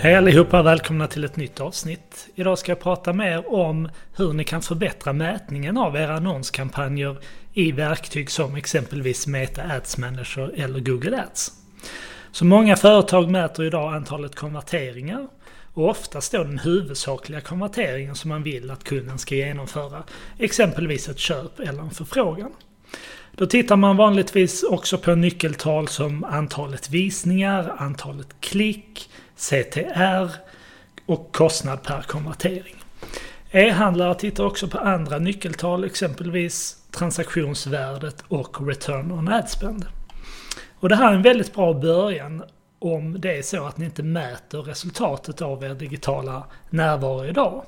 Hej allihopa, välkomna till ett nytt avsnitt. Idag ska jag prata mer om hur ni kan förbättra mätningen av era annonskampanjer i verktyg som exempelvis Meta Ads Manager eller Google Ads. Så många företag mäter idag antalet konverteringar och oftast då den huvudsakliga konverteringen som man vill att kunden ska genomföra. Exempelvis ett köp eller en förfrågan. Då tittar man vanligtvis också på nyckeltal som antalet visningar, antalet klick, CTR och kostnad per konvertering. E-handlare tittar också på andra nyckeltal, exempelvis transaktionsvärdet och return on ad spend. Och det här är en väldigt bra början om det är så att ni inte mäter resultatet av er digitala närvaro idag.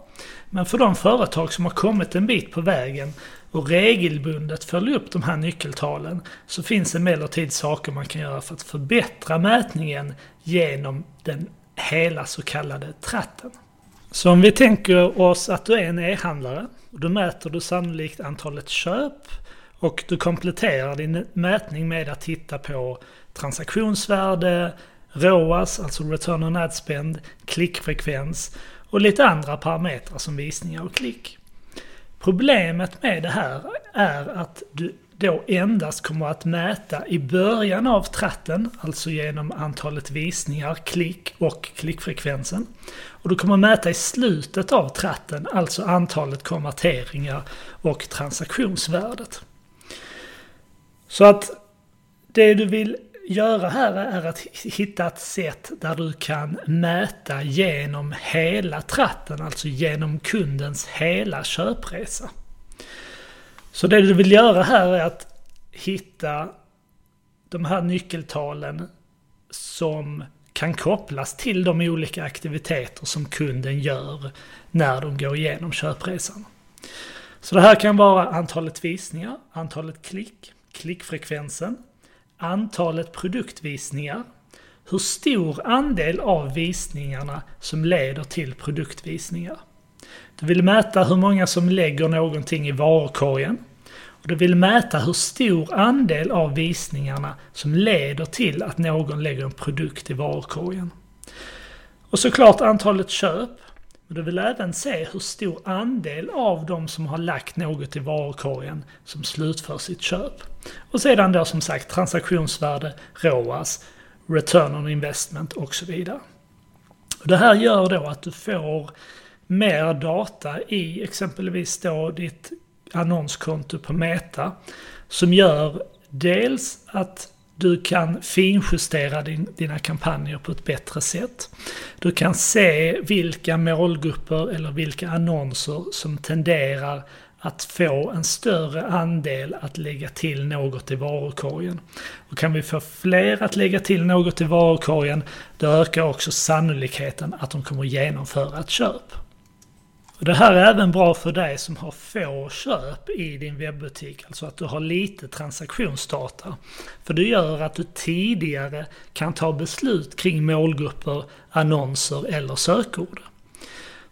Men för de företag som har kommit en bit på vägen och regelbundet följer upp de här nyckeltalen så finns det emellertid saker man kan göra för att förbättra mätningen genom den hela så kallade tratten. Så om vi tänker oss att du är en e-handlare, då mäter du sannolikt antalet köp och du kompletterar din mätning med att titta på transaktionsvärde, ROAS, alltså Return on Ad Spend, klickfrekvens och lite andra parametrar som visningar och klick. Problemet med det här är att du då endast kommer att mäta i början av tratten, alltså genom antalet visningar, klick och klickfrekvensen. Och du kommer mäta i slutet av tratten, alltså antalet konverteringar och transaktionsvärdet. Så att det du vill göra här är att hitta ett sätt där du kan mäta genom hela tratten, alltså genom kundens hela köpresa. Så det du vill göra här är att hitta de här nyckeltalen som kan kopplas till de olika aktiviteter som kunden gör när de går igenom köpresan. Så det här kan vara antalet visningar, antalet klick, klickfrekvensen, antalet produktvisningar, hur stor andel av visningarna som leder till produktvisningar. Du vill mäta hur många som lägger någonting i varukorgen. Och du vill mäta hur stor andel av visningarna som leder till att någon lägger en produkt i varukorgen. Och såklart antalet köp. Men du vill även se hur stor andel av de som har lagt något i varukorgen som slutför sitt köp. Och sedan då som sagt transaktionsvärde, ROAS, return on investment och så vidare. Och det här gör då att du får mer data i exempelvis då ditt annonskonto på Meta som gör dels att du kan finjustera din, dina kampanjer på ett bättre sätt. Du kan se vilka målgrupper eller vilka annonser som tenderar att få en större andel att lägga till något i varukorgen. Och kan vi få fler att lägga till något i varukorgen, då ökar också sannolikheten att de kommer genomföra ett köp. Och det här är även bra för dig som har få köp i din webbutik, alltså att du har lite transaktionsdata. För det gör att du tidigare kan ta beslut kring målgrupper, annonser eller sökord.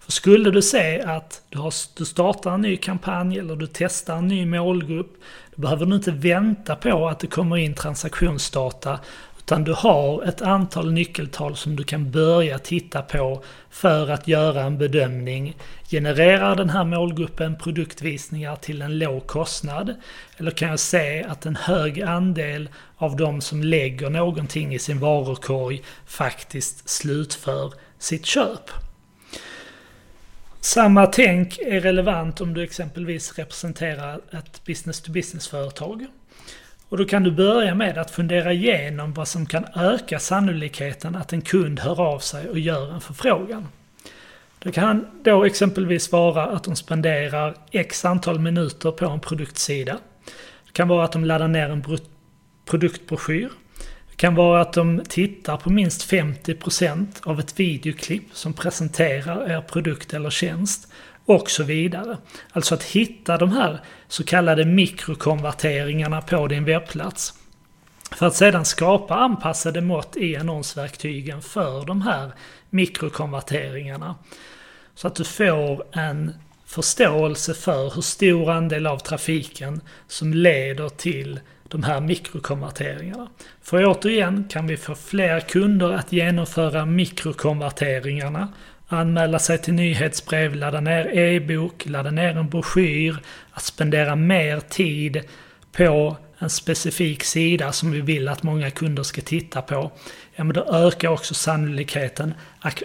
För skulle du se att du, har, du startar en ny kampanj eller du testar en ny målgrupp, då behöver du inte vänta på att det kommer in transaktionsdata utan du har ett antal nyckeltal som du kan börja titta på för att göra en bedömning. Genererar den här målgruppen produktvisningar till en låg kostnad? Eller kan jag se att en hög andel av de som lägger någonting i sin varukorg faktiskt slutför sitt köp? Samma tänk är relevant om du exempelvis representerar ett business-to-business-företag. Och då kan du börja med att fundera igenom vad som kan öka sannolikheten att en kund hör av sig och gör en förfrågan. Det kan då exempelvis vara att de spenderar x antal minuter på en produktsida. Det kan vara att de laddar ner en produktbroschyr. Det kan vara att de tittar på minst 50% av ett videoklipp som presenterar er produkt eller tjänst och så vidare. Alltså att hitta de här så kallade mikrokonverteringarna på din webbplats. För att sedan skapa anpassade mått i annonsverktygen för de här mikrokonverteringarna. Så att du får en förståelse för hur stor andel av trafiken som leder till de här mikrokonverteringarna. För återigen kan vi få fler kunder att genomföra mikrokonverteringarna, anmäla sig till nyhetsbrev, ladda ner e-bok, ladda ner en broschyr, att spendera mer tid på en specifik sida som vi vill att många kunder ska titta på, ja men då ökar också sannolikheten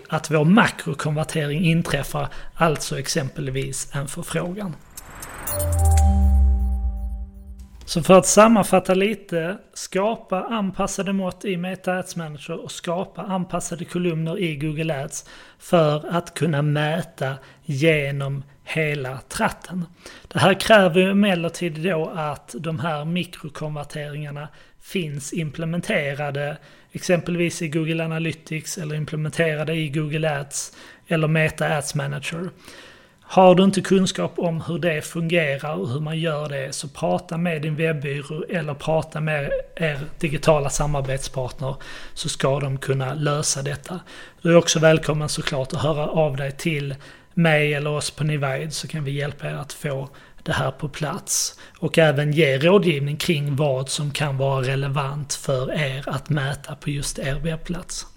att, vår makrokonvertering inträffar, alltså exempelvis en förfrågan. Så för att sammanfatta lite, skapa anpassade mått i Meta Ads Manager och skapa anpassade kolumner i Google Ads för att kunna mäta genom hela tratten. Det här kräver emellertid då att de här mikrokonverteringarna finns implementerade exempelvis i Google Analytics eller implementerade i Google Ads eller Meta Ads Manager. Har du inte kunskap om hur det fungerar och hur man gör det så prata med din webbyrå eller prata med er digitala samarbetspartner så ska de kunna lösa detta. Du är också välkommen såklart att höra av dig till mig eller oss på Nivide så kan vi hjälpa er att få det här på plats. Och även ge rådgivning kring vad som kan vara relevant för er att mäta på just er webbplats.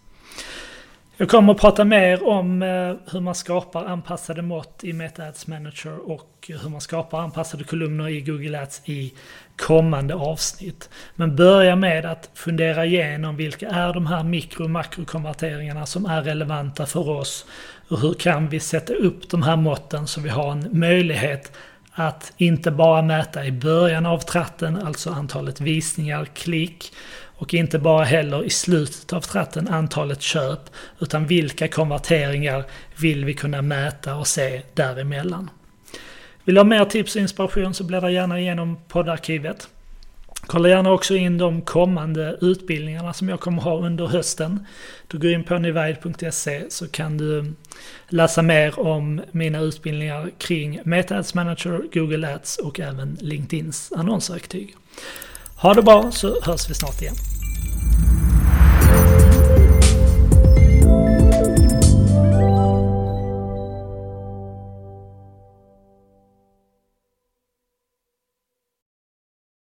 Jag kommer att prata mer om eh, hur man skapar anpassade mått i Meta Ads Manager och hur man skapar anpassade kolumner i Google Ads i kommande avsnitt. Men börja med att fundera igenom vilka är de här mikro och makrokonverteringarna som är relevanta för oss och hur kan vi sätta upp de här måtten så vi har en möjlighet att inte bara mäta i början av tratten, alltså antalet visningar, klick, och inte bara heller i slutet av tratten antalet köp, utan vilka konverteringar vill vi kunna mäta och se däremellan. Vill du ha mer tips och inspiration så bläddra gärna igenom poddarkivet. Kolla gärna också in de kommande utbildningarna som jag kommer ha under hösten. Du går in på nivide.se så kan du läsa mer om mina utbildningar kring Meta Ads Manager, Google Ads och även LinkedIns annonsverktyg. Ha det bra så hörs vi snart igen.